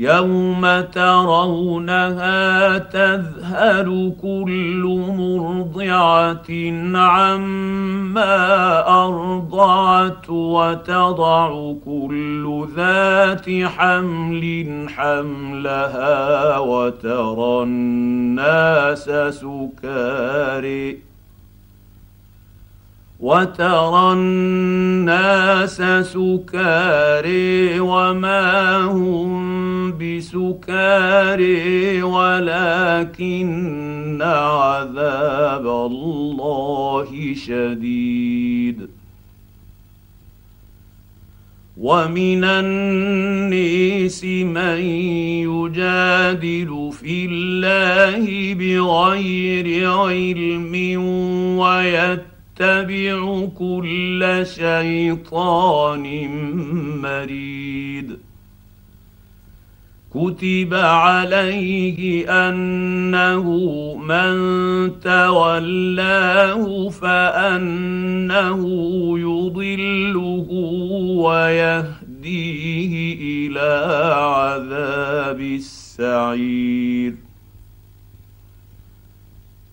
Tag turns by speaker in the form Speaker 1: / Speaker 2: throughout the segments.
Speaker 1: يوم ترونها تذهل كل مرضعه عما ارضعت وتضع كل ذات حمل حملها وترى الناس سكاري وترى الناس سكاري وما هم بسكاري ولكن عذاب الله شديد. ومن النيس من يجادل في الله بغير علم ويتبع يتبع كل شيطان مريد. كتب عليه أنه من تولاه فأنه يضله ويهديه إلى عذاب السعير.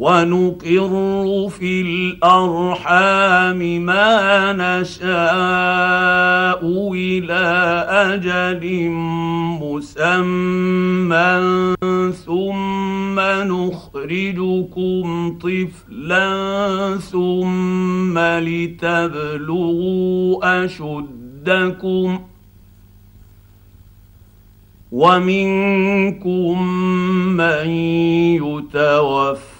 Speaker 1: ونقر في الأرحام ما نشاء إلى أجل مسمى ثم نخرجكم طفلا ثم لتبلغوا أشدكم ومنكم من يتوفى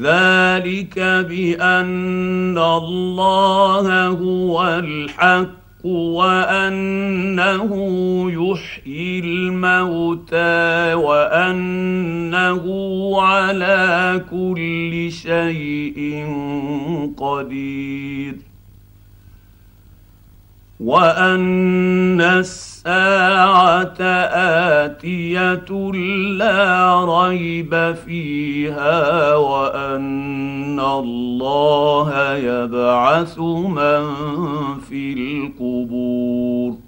Speaker 1: ذلك بأن الله هو الحق وأنه يحيي الموتى وأنه على كل شيء قدير. وان الساعة اتيه لا ريب فيها وان الله يبعث من في القبور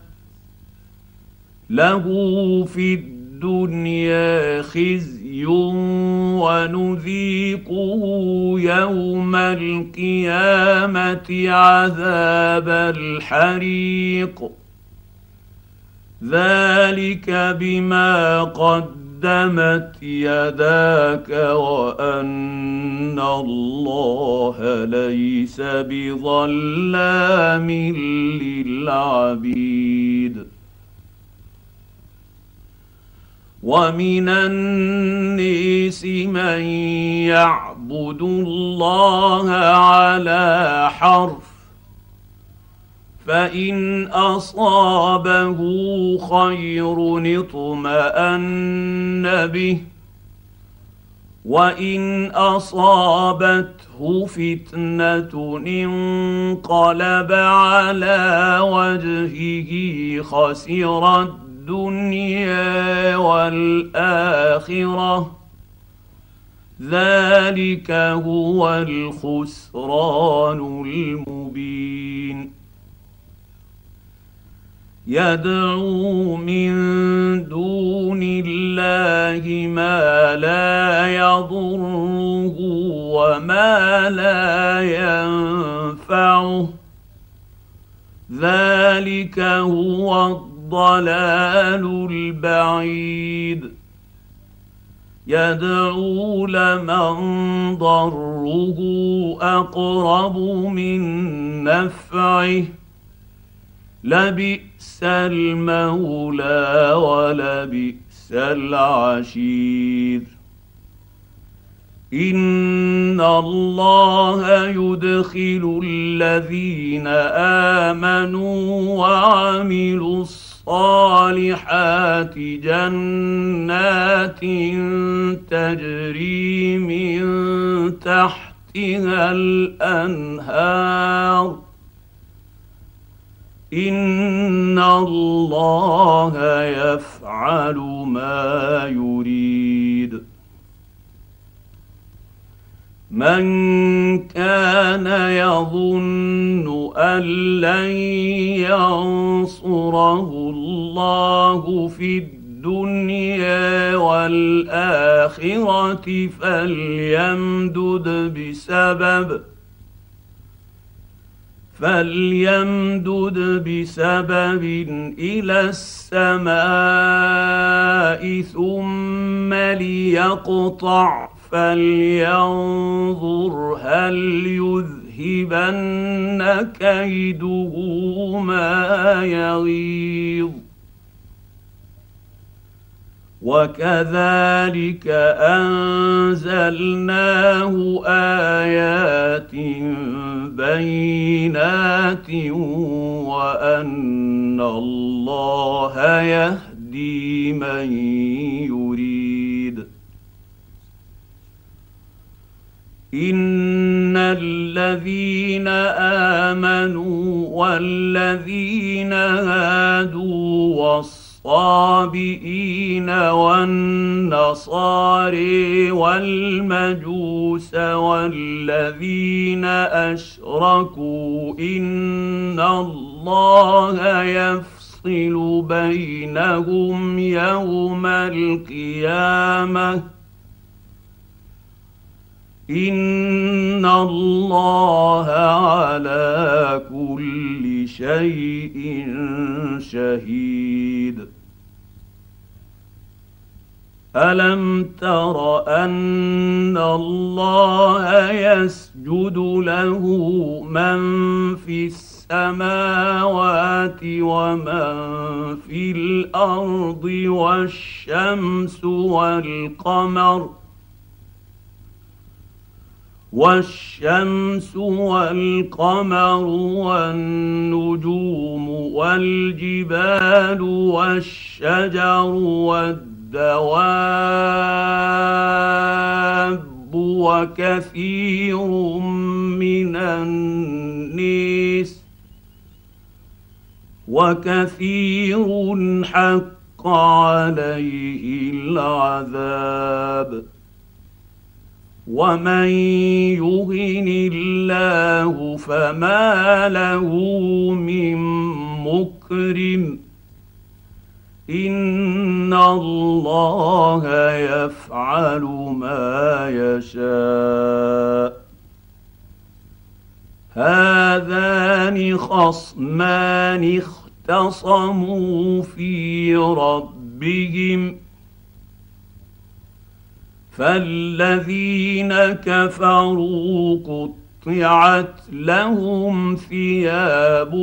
Speaker 1: له في الدنيا خزي ونذيقه يوم القيامة عذاب الحريق. ذلك بما قد قدمت يداك وأن الله ليس بظلام للعبيد. ومن النيس من يعبد الله على حرف فان اصابه خير اطمان به وان اصابته فتنه انقلب على وجهه خسر والآخرة. ذلك هو الخسران المبين. يدعو من دون الله ما لا يضره وما لا ينفعه. ذلك هو الضلال البعيد. يدعو لمن ضره أقرب من نفعه. لبئس المولى ولبئس العشير. إن الله يدخل الذين آمنوا وعملوا الصالحات جنات تجري من تحتها الأنهار. إن الله يفعل ما يريد. من كان يظن أن لن ينصره الله في الدنيا والآخرة فليمدد بسبب فليمدد بسبب إلى السماء ثم ليقطع فلينظر هل يذهبن كيده ما يغيظ. وكذلك أنزلناه آيات بينات وأن الله يهدي من يريد ان الذين امنوا والذين هادوا والصالحين الصابئين والنصاري والمجوس والذين اشركوا ان الله يفصل بينهم يوم القيامه ان الله على كل شيء شهيد. الم تر ان الله يسجد له من في السماوات ومن في الأرض والشمس والقمر والشمس والقمر والنجوم والجبال والشجر والدواب وكثير من الناس وكثير حق عليه العذاب ومن يهن الله فما له من مكرم ان الله يفعل ما يشاء هذان خصمان اختصموا في ربهم فالذين كفروا قطعت لهم ثياب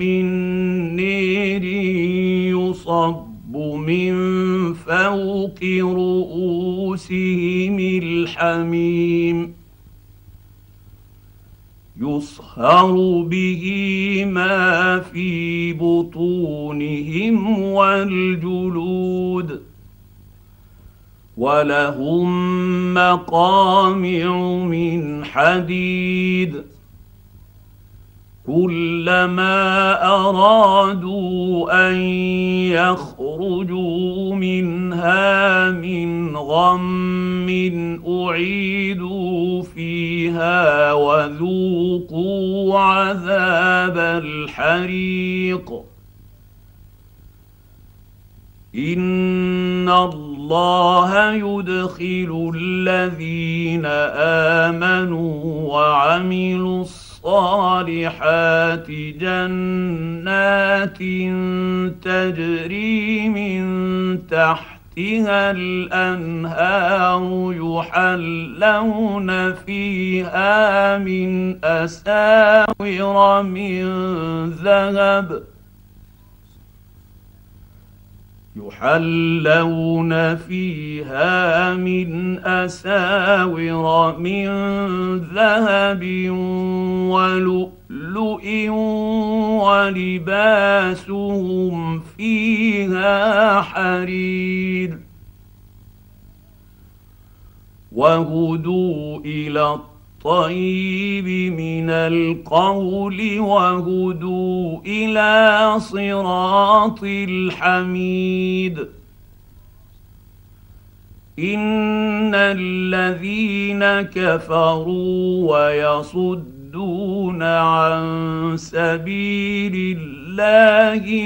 Speaker 1: من نير يصب من فوق رؤوسهم الحميم يصهر به ما في بطونهم والجلود ولهم مقامع من حديد كلما ارادوا ان يخرجوا منها من غم اعيدوا فيها وذوقوا عذاب الحريق ان الله يدخل الذين امنوا وعملوا الصالحات جنات تجري من تحتها الانهار يحلون فيها من اساور من ذهب يحلون فيها من أساور من ذهب ولؤلؤ ولباسهم فيها حرير وهدوا إلى الطيب الطيب من القول وهدوا إلى صراط الحميد. إن الذين كفروا ويصدون عن سبيل الله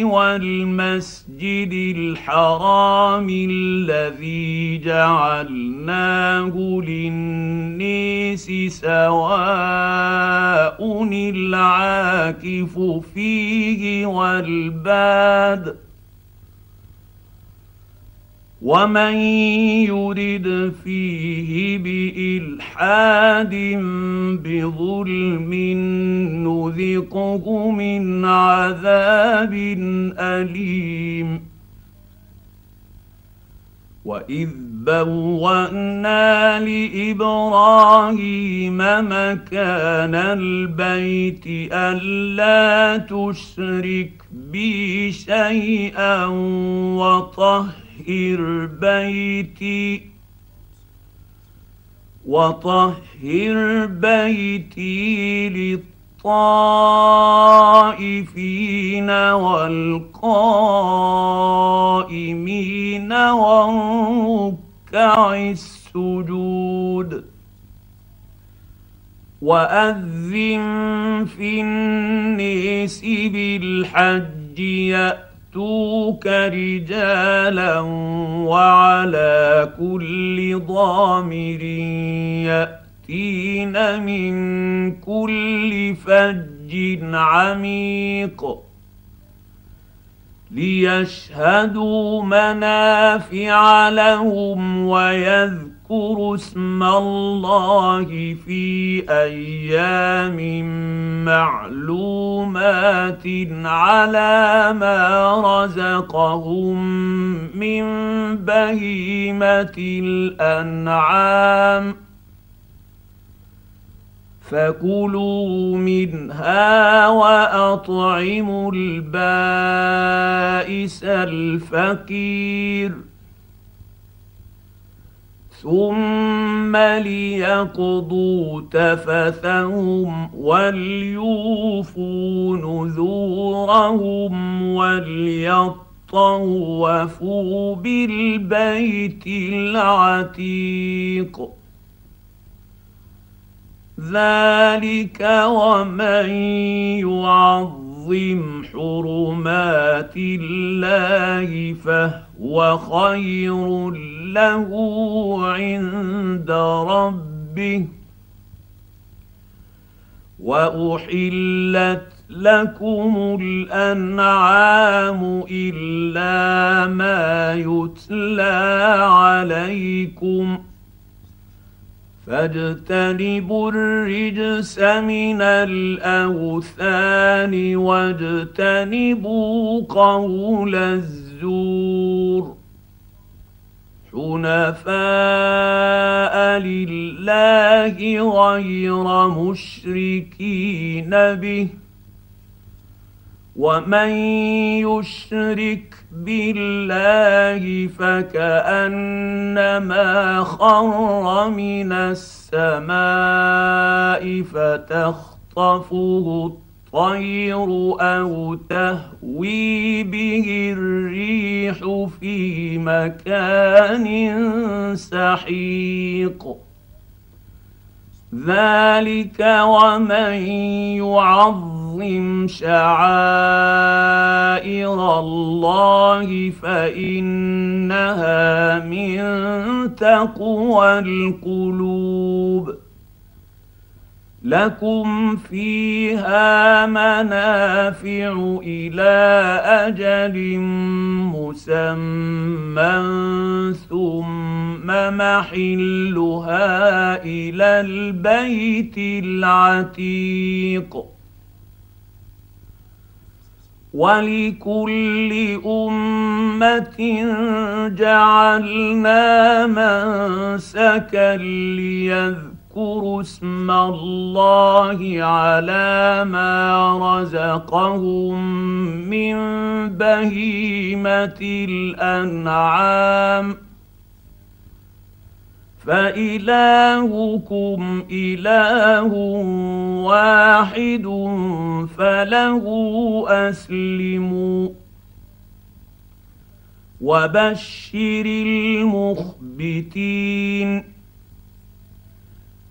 Speaker 1: والمسجد الحرام الذي جعلناه للنيس سواء العاكف فيه والباد ومن يرد فيه بالحاد بظلم نذقه من عذاب اليم واذ بوانا لابراهيم مكان البيت الا تشرك بي شيئا وطهر بيتي وطهر بيتي للطائفين والقائمين والركع السجود. وأذن في النيس بالحج يأتي ياتوك رجالا وعلى كل ضامر ياتين من كل فج عميق ليشهدوا منافع لهم ويذكروا واذكروا اسم الله في أيام معلومات على ما رزقهم من بهيمة الأنعام. فكلوا منها وأطعموا البائس الفقير. ثم ليقضوا تفثهم وليوفوا نذورهم وليطوفوا بالبيت العتيق ذلك ومن يعظم حرمات الله فهو خير له عند ربه. وأحلت لكم الأنعام إلا ما يتلى عليكم. فاجتنبوا الرجس من الأوثان واجتنبوا قول الزور حنفاء لله غير مشركين به. ومن يشرك بالله فكأنما خر من السماء فتخطفه الطير. أو تهوي به الريح في مكان سحيق. ذلك ومن يعظم شعائر الله فإنها من تقوى القلوب. لكم فيها منافع إلى أجل مسمى ثم محلها إلى البيت العتيق. ولكل امه جعلنا منسكا ليذكروا اذكروا اسم الله على ما رزقهم من بهيمة الأنعام. فإلهكم إله واحد فله أسلموا. وبشر المخبتين.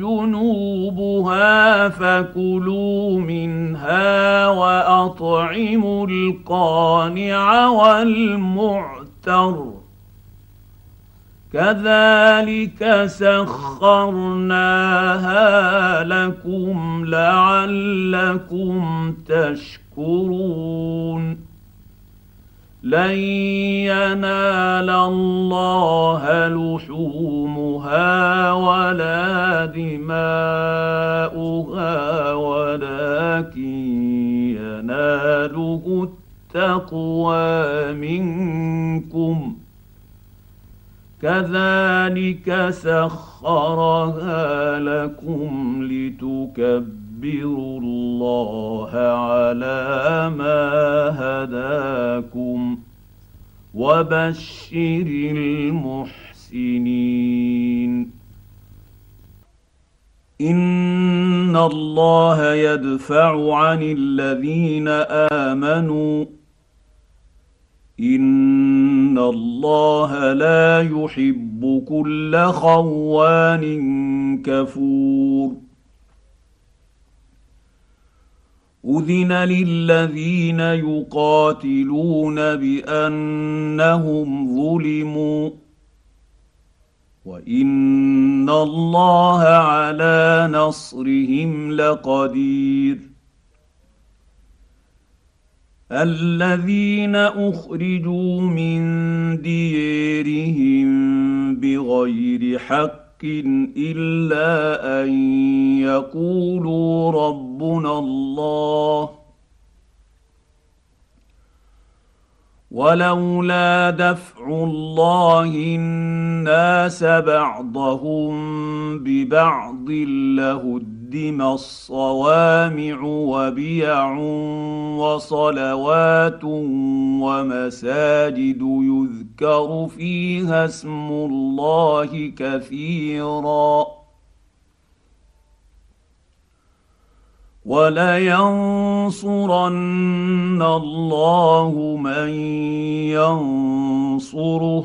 Speaker 1: جنوبها فكلوا منها وأطعموا القانع والمعتر. كذلك سخرناها لكم لعلكم تشكرون. لن ينال الله لحومها ولا دماؤها ولكن يناله التقوى منكم. كذلك سخرها لكم لتكبروا تكبروا الله على ما هداكم وبشر المحسنين. إن الله يدفع عن الذين آمنوا. إن الله لا يحب كل خوان كفور. اذن للذين يقاتلون بانهم ظلموا وان الله على نصرهم لقدير الذين اخرجوا من ديرهم بغير حق إلا أن يقولوا ربنا الله. ولولا دفع الله الناس بعضهم ببعض لهدم الصوامع وبيع وصلوات ومساجد يذكر فيها اسم الله كثيرا. ولينصرن الله من ينصره.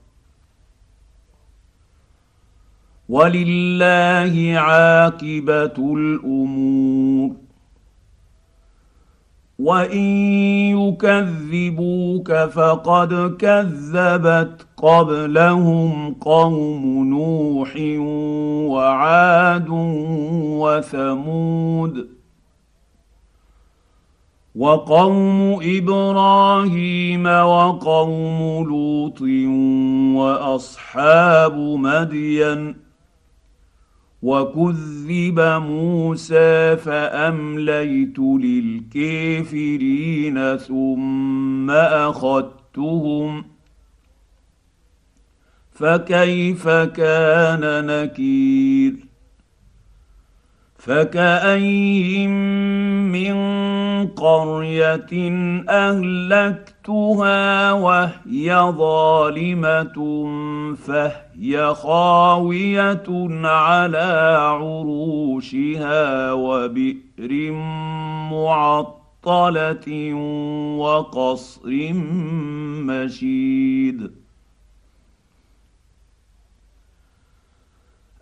Speaker 1: ولله عاقبة الأمور. وإن يكذبوك فقد كذبت قبلهم قوم نوح وعاد وثمود. وقوم إبراهيم وقوم لوط وأصحاب مدين. وكذب موسى فامليت للكافرين ثم اخذتهم فكيف كان نكير فكاين من قريه اهلكتها وهي ظالمه فهي خاويه على عروشها وبئر معطله وقصر مشيد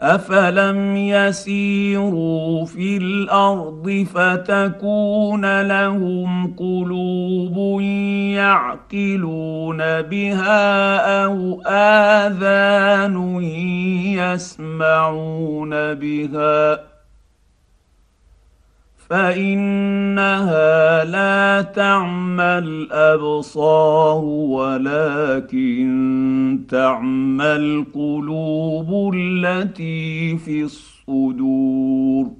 Speaker 1: افلم يسيروا في الأرض فتكون لهم قلوب يعقلون بها أو اذان يسمعون بها فانها لا تعمى الابصار ولكن تعمى القلوب التي في الصدور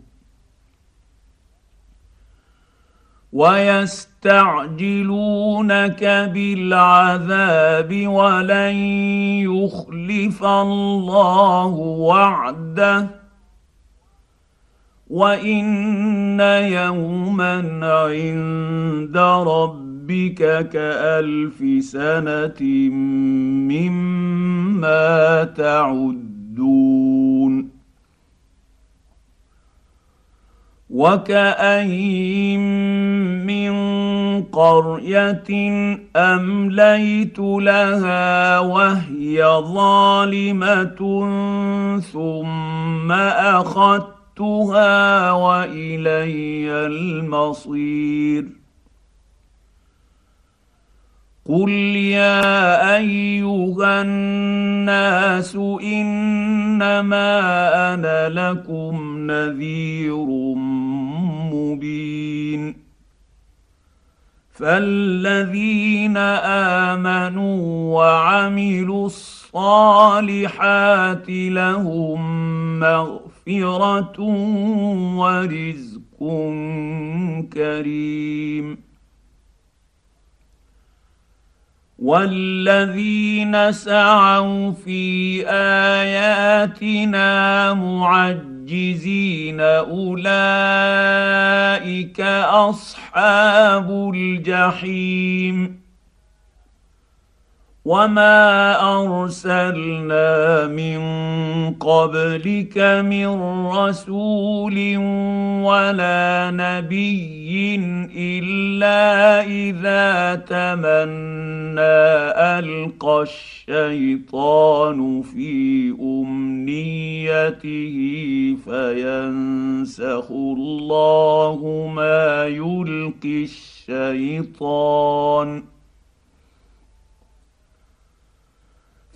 Speaker 1: ويستعجلونك بالعذاب ولن يخلف الله وعده وان يوما عند ربك كالف سنه مما تعدون وكاين من قريه امليت لها وهي ظالمه ثم اخذت اخذتها وإلي المصير. قل يا أيها الناس إنما أنا لكم نذير مبين. فالذين آمنوا وعملوا الصالحات لهم مغفرة مغفرة ورزق كريم. والذين سعوا في اياتنا معجزين اولئك اصحاب الجحيم. وما ارسلنا من قبلك من رسول ولا نبي الا اذا تمنى القى الشيطان في امنيته فينسخ الله ما يلقي الشيطان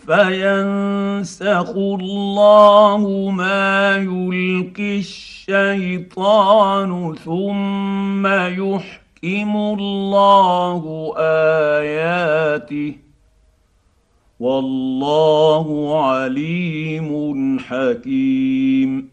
Speaker 1: فينسخ الله ما يلقي الشيطان ثم يحكم الله اياته والله عليم حكيم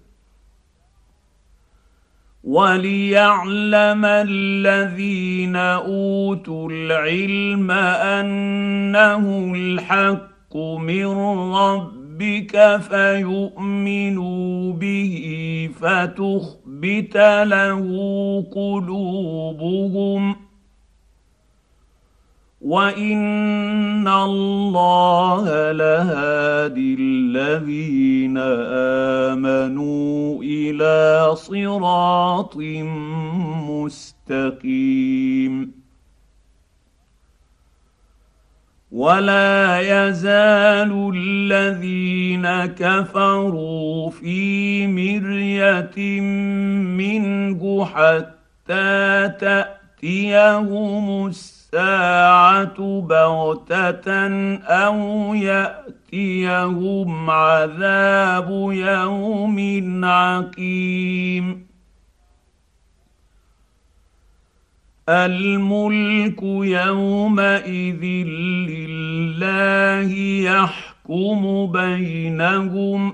Speaker 1: وليعلم الذين أوتوا العلم أنه الحق من ربك فيؤمنوا به فتخبت له قلوبهم وان الله لهادي الذين امنوا إلى صراط مستقيم ولا يزال الذين كفروا في مريه منه حتى تاتيهم الساعة الساعة بغتة أو يأتيهم عذاب يوم عقيم. الملك يومئذ لله يحكم بينهم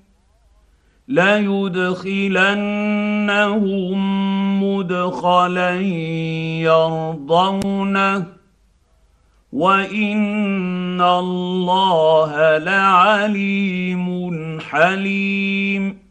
Speaker 1: ليدخلنهم مدخلا يرضونه وان الله لعليم حليم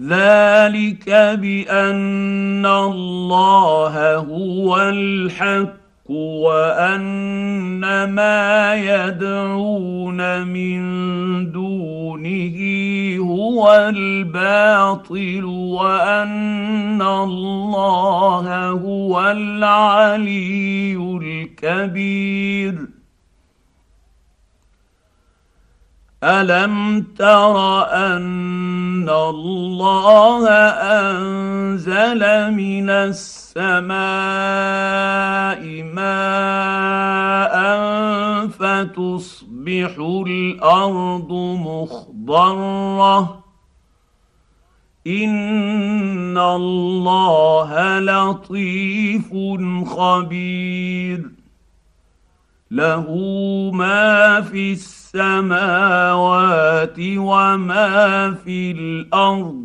Speaker 1: ذلك بأن الله هو الحق وأن ما يدعون من دونه هو الباطل وأن الله هو العلي الكبير. الم تر ان الله انزل من السماء ماء فتصبح الأرض مخضره ان الله لطيف خبير له ما في السماوات وما في الأرض.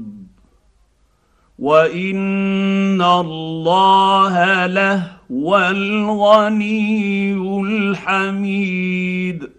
Speaker 1: وإن الله لهو الغني الحميد.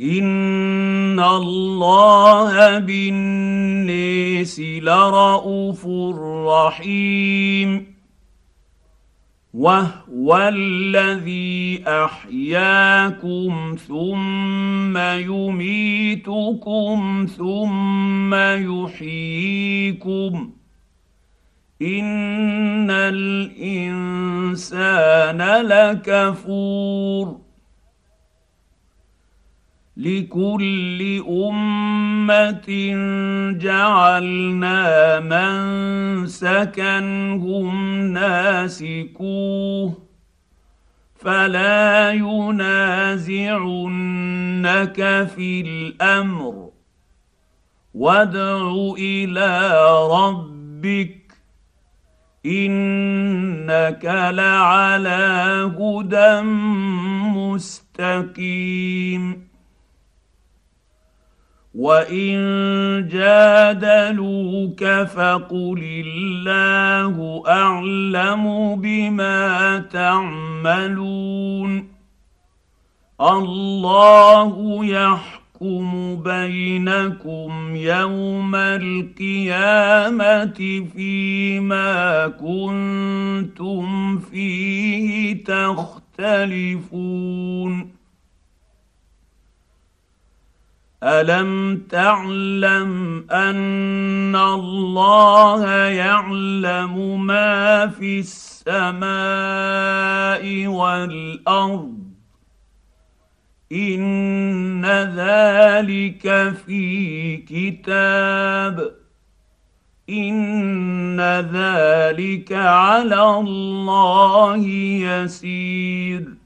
Speaker 1: ان الله بالناس لرءوف رحيم وهو الذي احياكم ثم يميتكم ثم يحييكم ان الانسان لكفور لكل أمة جعلنا من سكنهم ناسكوه فلا ينازعنك في الأمر وادع إلى ربك إنك لعلى هدى مستقيم وان جادلوك فقل الله اعلم بما تعملون الله يحكم بينكم يوم القيامه فيما كنتم فيه تختلفون الم تعلم ان الله يعلم ما في السماء والارض ان ذلك في كتاب ان ذلك على الله يسير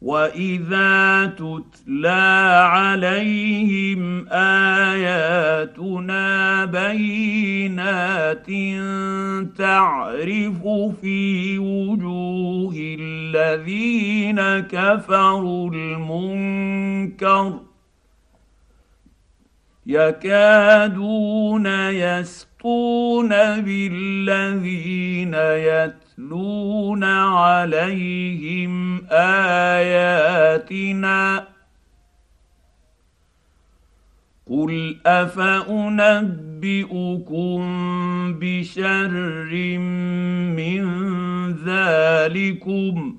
Speaker 1: واذا تتلى عليهم اياتنا بينات تعرف في وجوه الذين كفروا المنكر يكادون يسقون بالذين يتقون يتلون عليهم اياتنا قل افانبئكم بشر من ذلكم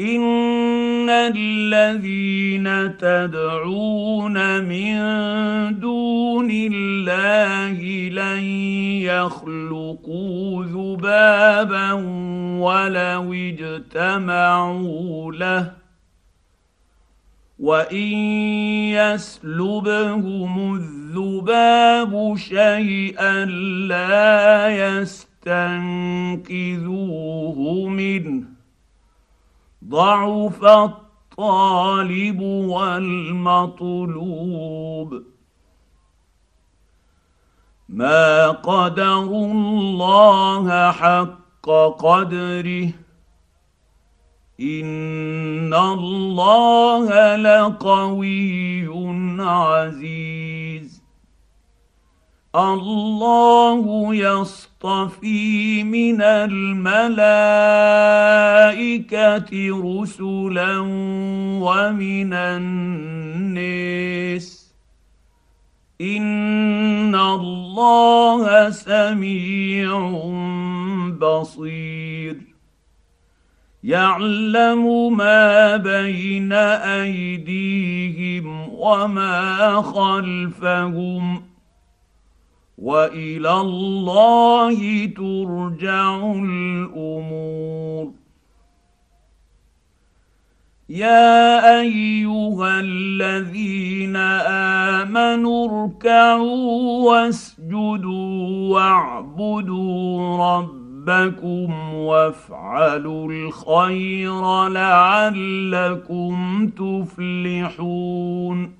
Speaker 1: ان الذين تدعون من دون الله لن يخلقوا ذبابا ولو اجتمعوا له وان يسلبهم الذباب شيئا لا يستنقذوه منه ضعف الطالب والمطلوب. ما قدروا الله حق قدره. إن الله لقوي عزيز. الله يصطفي من الملائكة رسلا ومن الناس. إن الله سميع بصير. يعلم ما بين أيديهم وما خلفهم. وإلى الله ترجع الأمور. يا أيها الذين آمنوا اركعوا واسجدوا واعبدوا ربكم وافعلوا الخير لعلكم تفلحون.